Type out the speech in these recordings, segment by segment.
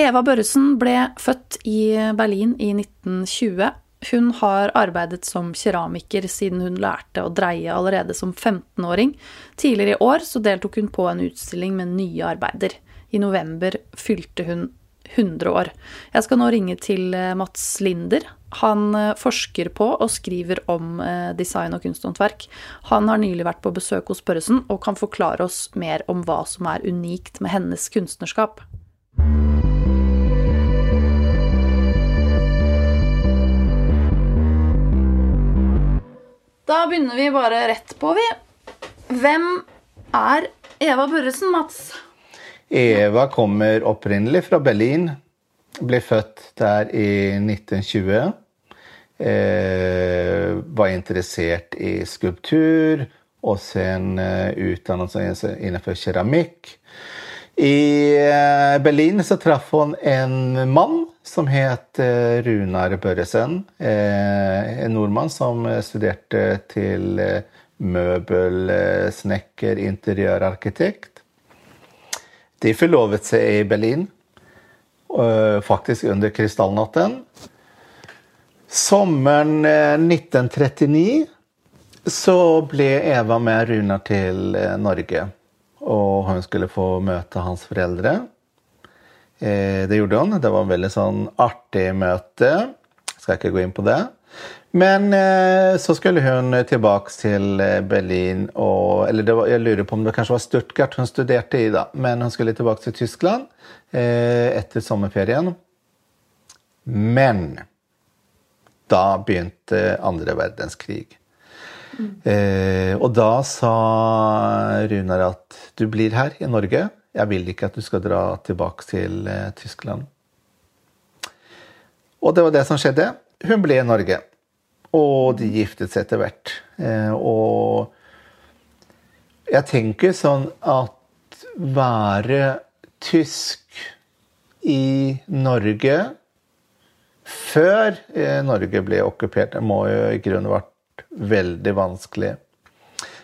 Eva Børresen ble født i Berlin i 1920. Hun har arbeidet som keramiker siden hun lærte å dreie allerede som 15-åring. Tidligere i år så deltok hun på en utstilling med nye arbeider. I november fylte hun 100 år. Jeg skal nå ringe til eh, Mats Linder. Han eh, forsker på og skriver om eh, design og kunsthåndverk. Han har nylig vært på besøk hos Børresen og kan forklare oss mer om hva som er unikt med hennes kunstnerskap. Da begynner vi bare rett på, vi. Hvem er Eva Børresen, Mats? Eva kommer opprinnelig fra Berlin. Ble født der i 1920. Eh, var interessert i skulptur og sen eh, utdannelse innenfor keramikk. I eh, Berlin så traff hun en mann som het eh, Runar Børresen. Eh, en nordmann som studerte til møbelsnekker, interiørarkitekt. De forlovet seg i Berlin, faktisk under krystallnatten. Sommeren 1939 så ble Eva med Runar til Norge. Og hun skulle få møte hans foreldre. Eh, det gjorde hun. Det var en veldig sånn artig møte. Skal ikke gå inn på det. Men eh, så skulle hun tilbake til eh, Berlin og Eller var, jeg lurer på om det kanskje var Stuttgart hun studerte i, da. Men hun skulle tilbake til Tyskland etter sommerferien. Men da begynte andre verdenskrig. Eh, og da sa Runar at du blir her i Norge. Jeg vil ikke at du skal dra tilbake til eh, Tyskland. Og det var det som skjedde. Hun ble i Norge. Og de giftet seg etter hvert. Eh, og jeg tenker sånn at være tysk i Norge før eh, Norge ble okkupert, det må jo i grunnen vært veldig vanskelig.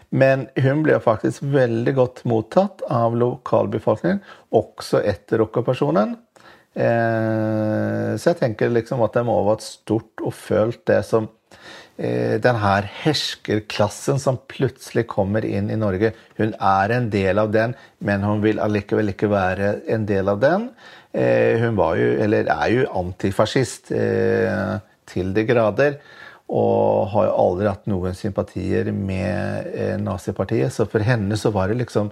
Men hun ble faktisk veldig godt mottatt av lokalbefolkningen, også etter okkupasjonen. Eh, så jeg tenker liksom at det må ha vært stort og følt det som eh, den her herskerklassen som plutselig kommer inn i Norge. Hun er en del av den, men hun vil allikevel ikke være en del av den. Eh, hun var jo, eller er jo antifascist til de grader. Og har jo aldri hatt noen sympatier med eh, nazipartiet. Så for henne så var det liksom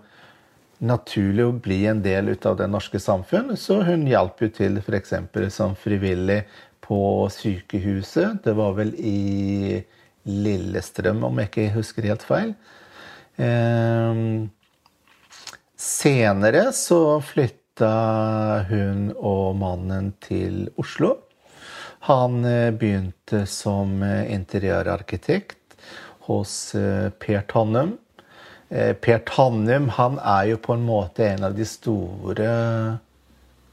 naturlig å bli en del av det norske samfunn. Så hun hjalp jo til f.eks. som frivillig på sykehuset. Det var vel i Lillestrøm, om jeg ikke husker helt feil. Eh, senere så flytta hun og mannen til Oslo. Han eh, begynte som eh, interiørarkitekt hos eh, Per Tannum. Per Tannum han er jo på en måte en av de store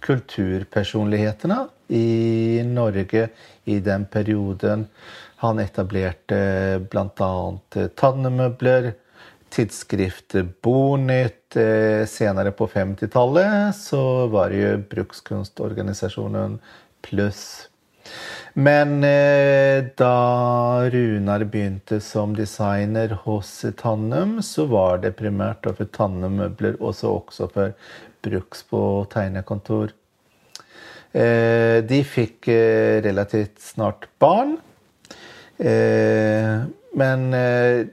kulturpersonlighetene i Norge i den perioden. Han etablerte bl.a. Tannemøbler, tidsskriftet Bonytt. Senere på 50-tallet så var det jo brukskunstorganisasjonen Pluss. Men eh, da Runar begynte som designer hos Tannum, så var det primært for Tannum-møbler, og så også for Bruksbo tegnekontor. Eh, de fikk eh, relativt snart barn. Eh, men eh,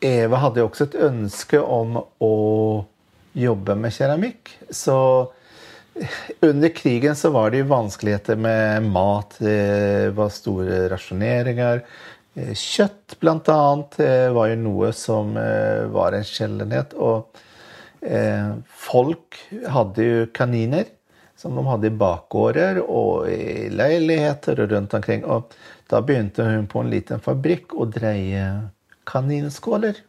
Eva hadde jo også et ønske om å jobbe med keramikk. Så under krigen så var det jo vanskeligheter med mat. Det var store rasjoneringer. Eh, kjøtt, blant annet, eh, var jo noe som eh, var en sjeldenhet. Og folk hadde jo kaniner som de hadde i bakgårder og i leiligheter og rundt omkring. Og da begynte hun på en liten fabrikk å dreie kaninskåler.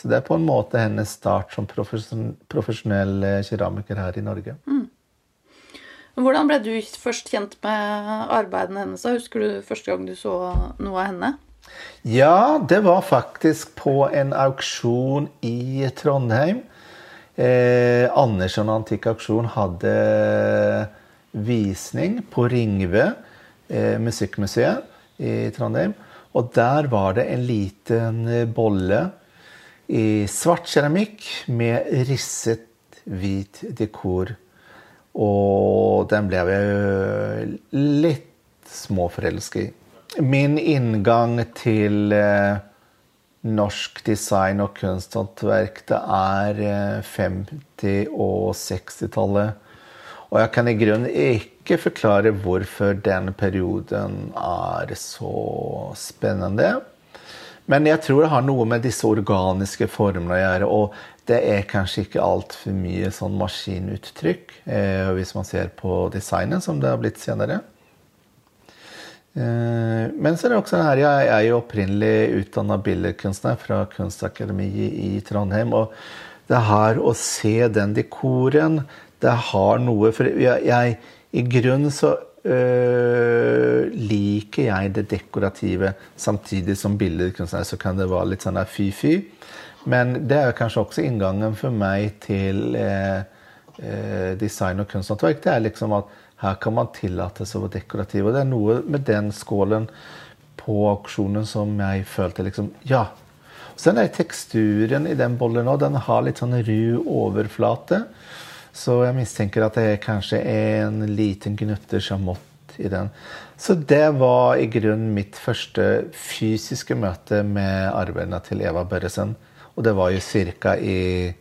Så det er på en måte hennes start som profesjonell keramiker her i Norge. Mm. Hvordan ble du først kjent med arbeidene hennes? Husker du første gang du så noe av henne? Ja, det var faktisk på en auksjon i Trondheim. Eh, Andersen Antikk Auksjon hadde visning på Ringve eh, musikkmuseet i Trondheim. Og der var det en liten bolle i svart keramikk med risset hvit dekor. Og den ble jeg litt småforelsket i. Min inngang til eh, norsk design og kunsthåndverk, er eh, 50- og 60-tallet. Og jeg kan i grunnen ikke forklare hvorfor den perioden er så spennende. Men jeg tror det har noe med disse organiske formene å gjøre. Og det er kanskje ikke altfor mye sånn maskinuttrykk, eh, hvis man ser på designet som det har blitt senere. Eh, men så er det også her, jeg er jo opprinnelig utdanna billedkunstner fra Kunstakademiet i Trondheim. Og det her å se den dekoren, det har noe For jeg, jeg i grunnen så øh, liker jeg det dekorative. Samtidig som billedkunstner så kan det være litt sånn fy-fy. Men det er kanskje også inngangen for meg til eh, eh, design og kunsthåndverk. Det er liksom at her kan man tillate seg å være dekorativ. Og det er noe med den skålen på auksjonen som jeg følte liksom Ja. Sen er teksturen i den bollen òg. Den har litt sånn ru overflate. Så jeg mistenker at det er kanskje en liten gnutter sjamott i den. Så det var i grunnen mitt første fysiske møte med arbeidene til Eva Børresen. Og det var jo ca. i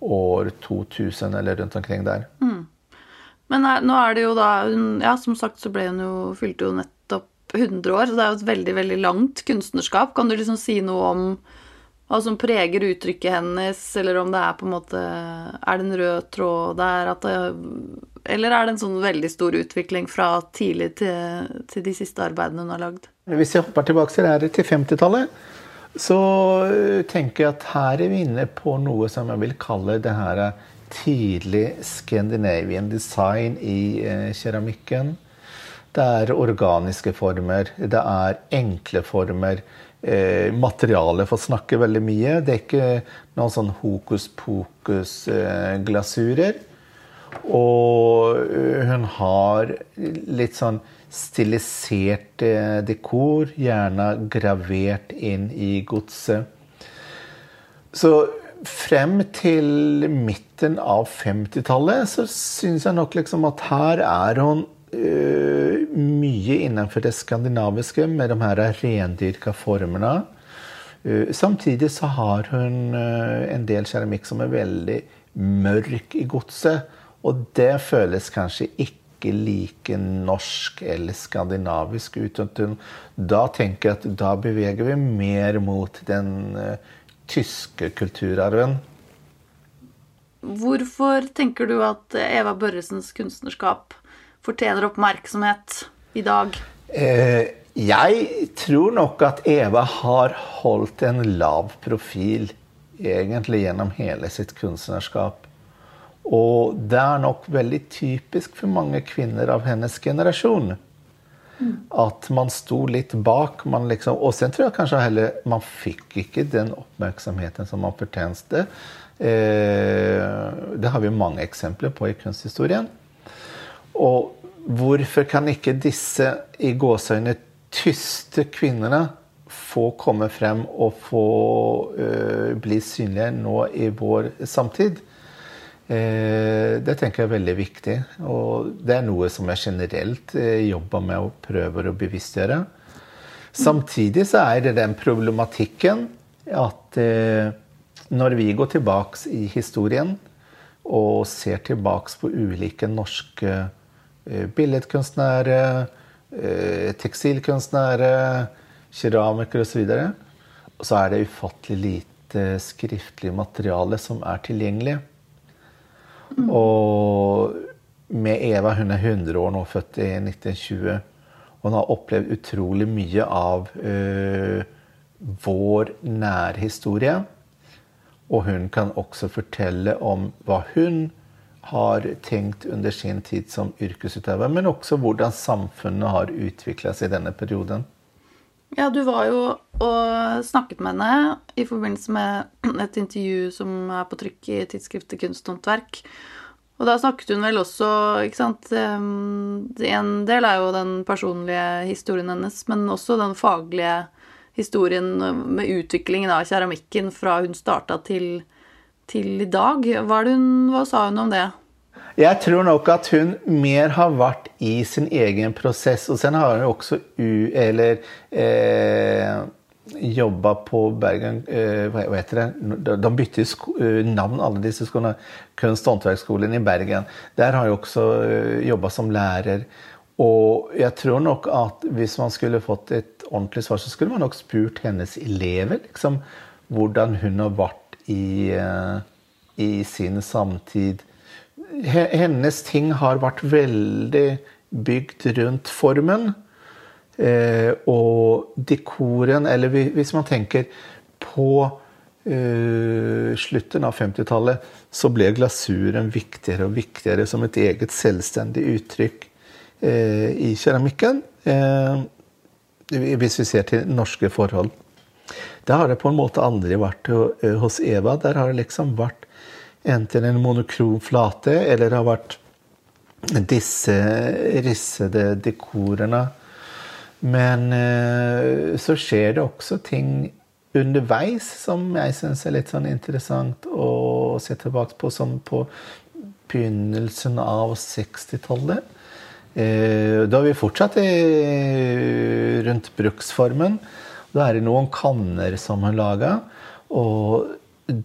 år 2000 eller rundt omkring der. Mm. Men er, nå er det jo da Ja, som sagt så ble hun jo Fylte jo nettopp 100 år, så det er jo et veldig, veldig langt kunstnerskap. Kan du liksom si noe om hva som preger uttrykket hennes, eller om det er på en måte Er det en rød tråd der at det, Eller er det en sånn veldig stor utvikling fra tidlig til, til de siste arbeidene hun har lagd? Hvis jeg hopper tilbake til, det, til 50-tallet, så tenker jeg at her er vi inne på noe som jeg vil kalle det her tidlig Scandinavian design i eh, keramikken. Det er organiske former, det er enkle former. Eh, materialet får snakke veldig mye. Det er ikke noen sånn hokus pokus-glasurer. Og hun har litt sånn stilisert eh, dekor, gjerne gravert inn i godset. Så frem til midten av 50-tallet så syns jeg nok liksom at her er hun uh, mye innenfor det skandinaviske med de her rendyrka formene. Uh, samtidig så har hun uh, en del keramikk som er veldig mørk i godset. Og det føles kanskje ikke like norsk eller skandinavisk ut. Da tenker jeg at da beveger vi mer mot den tyske kulturarven. Hvorfor tenker du at Eva Børresens kunstnerskap fortjener oppmerksomhet i dag? Eh, jeg tror nok at Eva har holdt en lav profil egentlig gjennom hele sitt kunstnerskap. Og det er nok veldig typisk for mange kvinner av hennes generasjon. At man sto litt bak. Man liksom, og sen tror jeg kanskje heller man fikk ikke den oppmerksomheten som man fortjente. Eh, det har vi mange eksempler på i kunsthistorien. Og hvorfor kan ikke disse i gåseøyne tyste kvinnene få komme frem og få uh, bli synlige nå i vår samtid? Uh, det tenker jeg er veldig viktig. Og det er noe som jeg generelt uh, jobber med og prøver å bevisstgjøre. Samtidig så er det den problematikken at når vi går tilbake i historien og ser tilbake på ulike norske billedkunstnere, tekstilkunstnere, keramikere osv., så, videre, så er det ufattelig lite skriftlig materiale som er tilgjengelig. Mm. Og med Eva, hun er 100 år nå, født i 1920. Hun har opplevd utrolig mye av uh, vår nærhistorie. Og hun kan også fortelle om hva hun har tenkt under sin tid som yrkesutøver, men også hvordan samfunnet har utvikla seg i denne perioden. Ja, du var jo og snakket med henne i forbindelse med et intervju som er på trykk i tidsskriftet Kunsthåndverk. Og da snakket hun vel også ikke sant, En del er jo den personlige historien hennes, men også den faglige historien med utviklingen av keramikken fra hun starta til, til i dag. Hva, hun, hva sa hun om det? Jeg tror nok at hun mer har vært i sin egen prosess. Og sen har hun også u, eller, eh, jobba på Bergen eh, Hva heter det? De bytte jo navn, alle disse skolene. Kunst- og håndverksskolen i Bergen. Der har hun også eh, jobba som lærer. Og jeg tror nok at hvis man skulle fått et ordentlig svar, så skulle man nok spurt hennes elever liksom, hvordan hun har vært i, uh, i sin samtid hennes ting har vært veldig bygd rundt formen. Eh, og dekoren Eller hvis man tenker på eh, slutten av 50-tallet, så ble glasuren viktigere og viktigere som et eget selvstendig uttrykk eh, i keramikken. Eh, hvis vi ser til norske forhold. Det har det på en måte aldri vært hos Eva. Der har det liksom vært enten en monokrom flate eller har vært disse rissede dekorene. Men så skjer det også ting underveis som jeg syns er litt sånn interessant å se tilbake på, som på begynnelsen av 60-tallet. Eh, da er vi fortsatt rundt bruksformen. Da er det noen kanner som hun laga. Og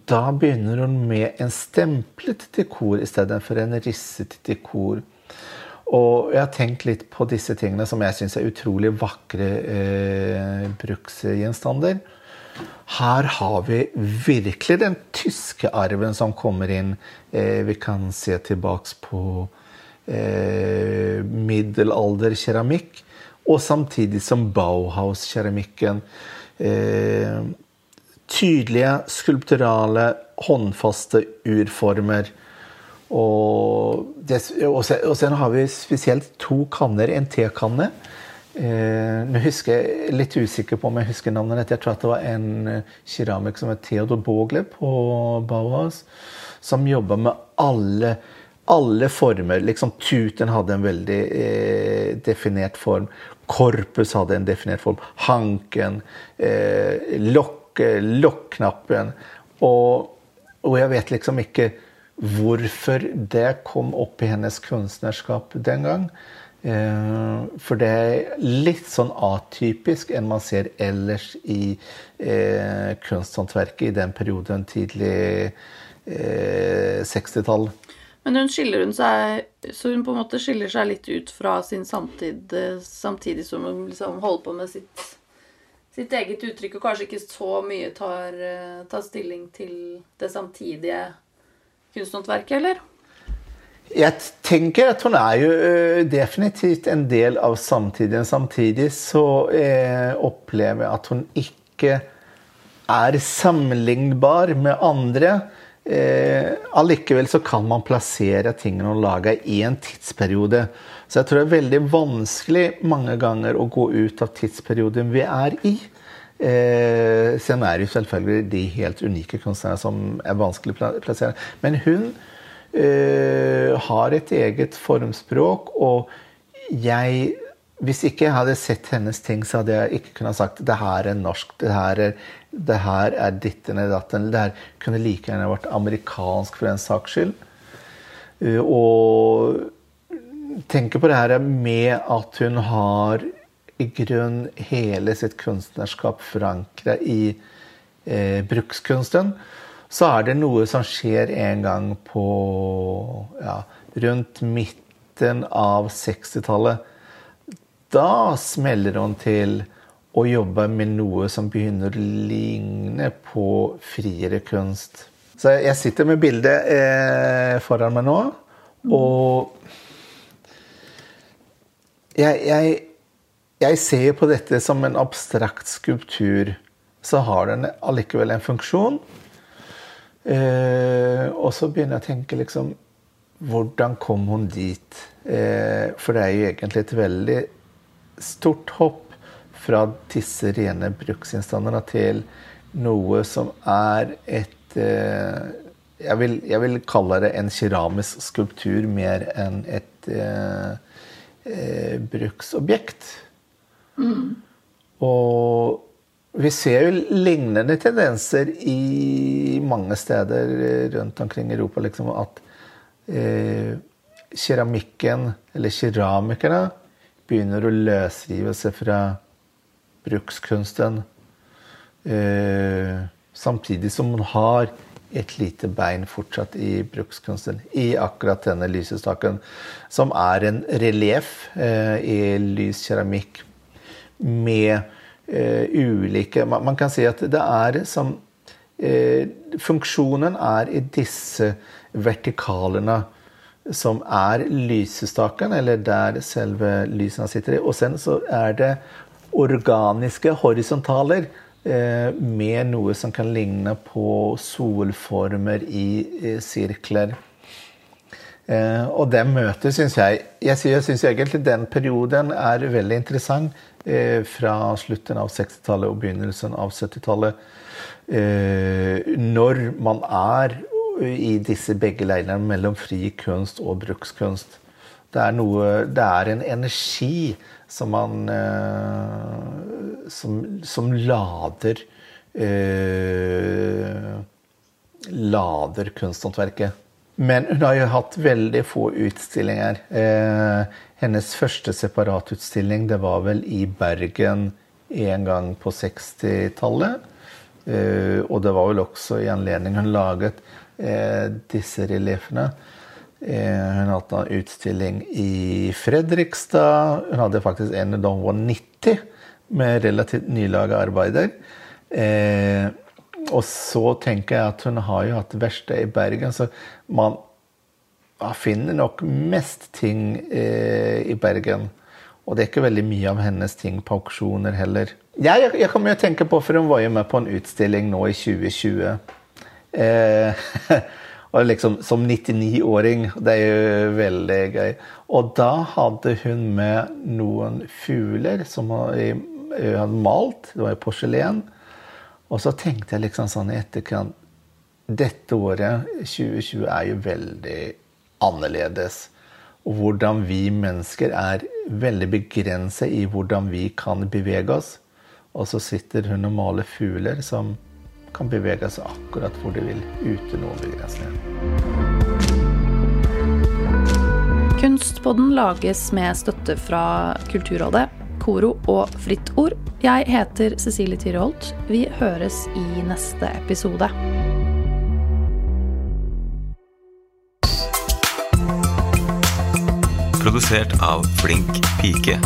da begynner hun med en stemplet dekor i stedet for en risset dekor. Og jeg har tenkt litt på disse tingene som jeg syns er utrolig vakre eh, bruksgjenstander. Her har vi virkelig den tyske arven som kommer inn. Eh, vi kan se tilbake på eh, middelalderkeramikk. Og samtidig som Bauhaus-keramikken. Eh, tydelige, skulpturale, håndfaste urformer. Og, det, og, og sen har vi spesielt to kanner. En tekanne. Eh, nå husker jeg litt usikker på om jeg husker navnet Jeg tror at det var en keramiker som het Theodor Bogle på Bauhaus, som jobba med alle, alle former. Liksom Tuten hadde en veldig eh, definert form. Korpus hadde en definert form. Hanken. Eh, Lokknappen. Og, og, jeg vet liksom ikke hvorfor det kom opp i hennes kunstnerskap den gang. Eh, for det er litt sånn atypisk enn man ser ellers i eh, kunsthåndverket i den perioden tidlig eh, 60-tall. Men hun skiller hun seg Så hun på en måte skiller seg litt ut fra sin samtid samtidig som hun liksom holder på med sitt sitt eget uttrykk, og kanskje ikke så mye tar, eh, tar stilling til det samtidige kunsthåndverket, eller? Jeg tenker at hun er jo eh, definitivt en del av samtiden. Samtidig så eh, opplever jeg at hun ikke er sammenlignbar med andre. Eh, allikevel så kan man plassere tingene og lage i en tidsperiode. Så jeg tror det er veldig vanskelig mange ganger å gå ut av tidsperioden vi er i. Eh, sen er jo selvfølgelig de helt unike kunstnerne som er vanskelig å plassere. Men hun eh, har et eget formspråk, og jeg hvis ikke jeg hadde sett hennes ting, så hadde jeg ikke kunnet sagt det her er norsk, det her er, det her er ditten eller datten. Det her kunne like gjerne vært amerikansk for en saks skyld. Eh, og tenker på det her med at hun har i grunn hele sitt kunstnerskap forankra i eh, brukskunsten, så er det noe som skjer en gang på ja, rundt midten av 60-tallet. Da smeller hun til å jobbe med noe som begynner å ligne på friere kunst. Så jeg sitter med bildet eh, foran meg nå, og jeg, jeg, jeg, ser på dette som en abstrakt skulptur. Så har den allikevel en funksjon. Eh, og så begynner jeg å tenke liksom Hvordan kom hun dit? Eh, for det er jo egentlig et veldig stort hopp fra disse rene bruksinnstandene til noe som er et eh, jeg, vil, jeg, vil, kalle det en keramisk skulptur mer enn et eh, eh, bruksobjekt. Mm. Og vi ser jo lignende tendenser i mange steder rundt omkring i Europa. Liksom, at eh, keramikken, eller keramikerne, begynner å løsrive seg fra brukskunsten. Eh, samtidig som man har et lite bein fortsatt i brukskunsten. I akkurat denne lysestaken, som er en relieff eh, i lys keramikk med eh, ulike man, kan si at det er som Funksjonen er i disse vertikalene som er lysestaken, eller der selve lysene sitter. Og sen så er det organiske horisontaler eh, med noe som kan ligne på solformer i eh, sirkler. Eh, og det møtet syns jeg Jeg syns egentlig den perioden er veldig interessant. Eh, fra slutten av 60-tallet og begynnelsen av 70-tallet. Eh, når man er i disse begge leirene mellom fri kunst og brukskunst. Det er, noe, det er en energi som man eh, som, som, lader Lader kunsthåndverket. Men hun har jo hatt veldig få utstillinger. Eh, hennes første separatutstilling det var vel i Bergen en gang på 60-tallet. Eh, og det var vel også i anledning hun laget eh, disse relieffene. Eh, hun hadde en utstilling i Fredrikstad. Hun hadde faktisk en da hun var 90, med relativt nylaga arbeider. Eh, og så tenker jeg at hun har jo hatt verksted i Bergen, så man finner nok mest ting eh, i Bergen. Og det er ikke veldig mye av hennes ting på auksjoner heller. Jeg, jeg, jeg kommer jo tenke på, for hun var jo med på en utstilling nå i 2020. Eh, og liksom som 99-åring. Det er jo veldig gøy. Og da hadde hun med noen fugler som hun hadde malt. Det var i porselen. Og så tenkte jeg liksom sånn i etterkant Dette året, 2020, er jo veldig annerledes. Og hvordan vi mennesker er veldig begrenset i hvordan vi kan bevege oss. Og så sitter hun og maler fugler som kan bevege seg akkurat hvor de vil, uten noen begrensninger. Kunstpodden lages med støtte fra Kulturrådet, Koro og Fritt Ord. Jeg heter Cecilie Tyreholt. Vi høres i neste episode. Produsert av Flink pike.